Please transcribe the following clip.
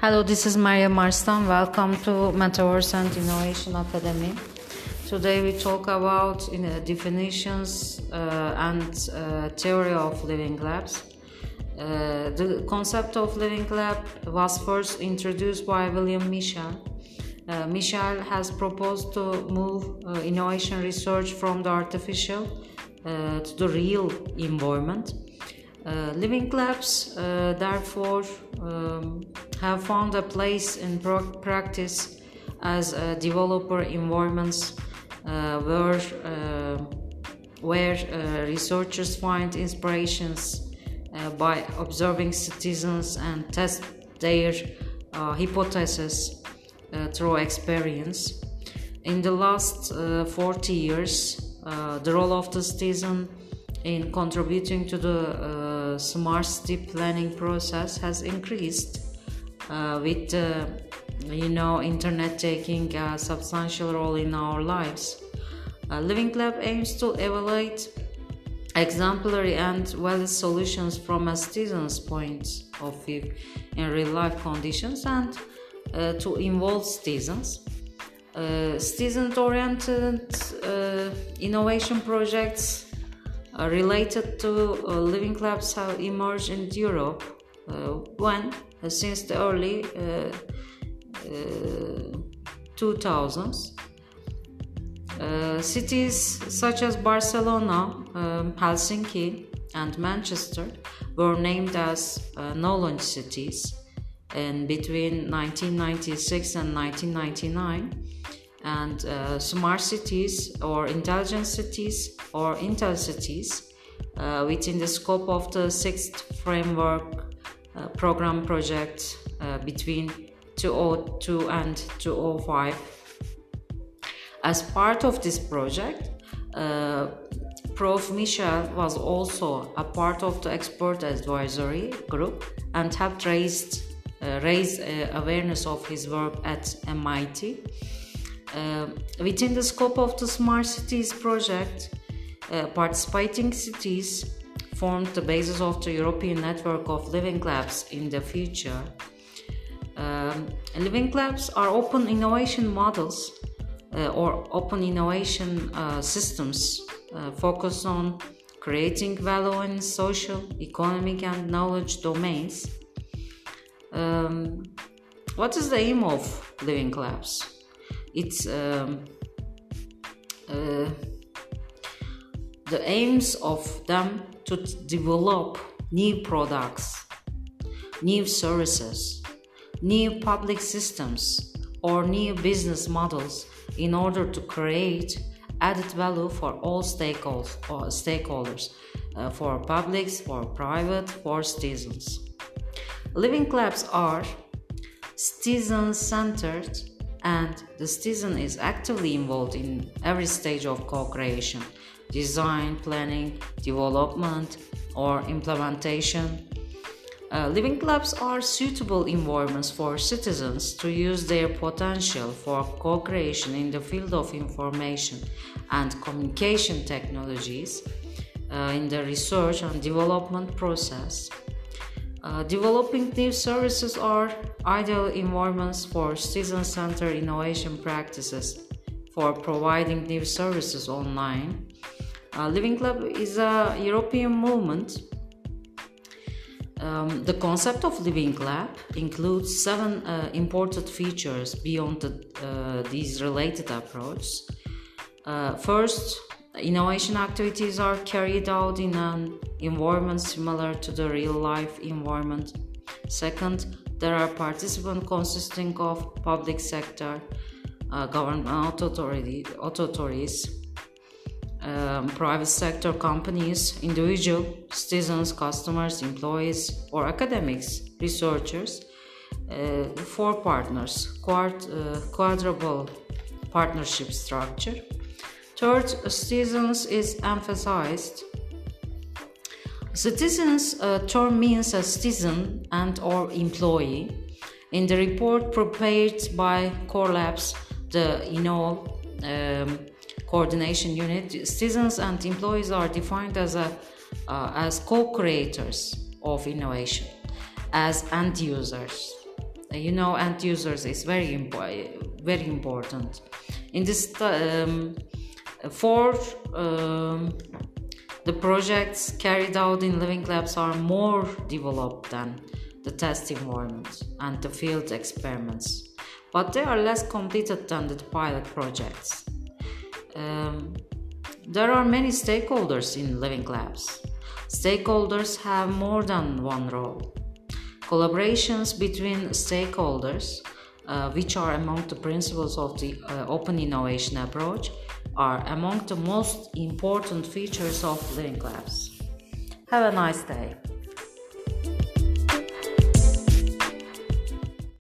Hello, this is Maria Marston. Welcome to Metaverse and Innovation Academy. Today we talk about you know, definitions uh, and uh, theory of living labs. Uh, the concept of living lab was first introduced by William Mitchell. Uh, Mitchell has proposed to move uh, innovation research from the artificial uh, to the real environment. Uh, living labs, uh, therefore, um, have found a place in pro- practice as uh, developer environments uh, where, uh, where researchers find inspirations by observing citizens and test their hypotheses through experience. In the last 40 years, the role of the citizen in contributing to the uh, smart city planning process has increased uh, with uh, you know internet taking a substantial role in our lives. Uh, living lab aims to evaluate exemplary and valid solutions from a citizen's point of view in real life conditions and uh, to involve citizens. Uh, citizen oriented innovation projects uh, related to uh, living labs have emerged in Europe uh, when, since the early 2000s, uh, cities such as Barcelona, um, Helsinki, and Manchester were named as uh, knowledge cities. In between 1996 and 1999 and uh, smart cities or intelligent cities or intel cities uh, within the scope of the sixth framework uh, program project uh, between 2002 and 2005 as part of this project uh, prof. Mitchell was also a part of the expert advisory group and helped raised, uh, raise awareness of his work at mit uh, within the scope of the Smart Cities project, uh, participating cities formed the basis of the European network of living labs in the future. Um, living labs are open innovation models uh, or open innovation uh, systems uh, focused on creating value in social, economic, and knowledge domains. Um, what is the aim of living labs? it's um, uh, the aims of them to develop new products, new services, new public systems, or new business models in order to create added value for all stakeholders, uh, for publics, for private, for citizens. Living labs are citizen centered and the citizen is actively involved in every stage of co-creation design planning development or implementation uh, living labs are suitable environments for citizens to use their potential for co-creation in the field of information and communication technologies uh, in the research and development process uh, developing new services are ideal environments for citizen centered innovation practices for providing new services online. Uh, Living Lab is a European movement. Um, the concept of Living Lab includes seven uh, important features beyond the, uh, these related approaches. Uh, first, Innovation activities are carried out in an environment similar to the real life environment. Second, there are participants consisting of public sector, uh, government authorities, um, private sector companies, individual citizens, customers, employees, or academics, researchers. Uh, four partners, quad, uh, quadruple partnership structure. Third, citizens is emphasized. Citizens uh, term means a citizen and or employee. In the report prepared by Core Labs, the you know um, coordination unit, citizens and employees are defined as a uh, as co-creators of innovation, as end users, you know end users is very impo- very important. In this um, for um, the projects carried out in living labs are more developed than the test environment and the field experiments. But they are less completed than the pilot projects um, there are many stakeholders in living labs stakeholders have more than one role Collaborations between stakeholders, uh, which are among the principles of the uh, open innovation approach, are among the most important features of Living Labs. Have a nice day.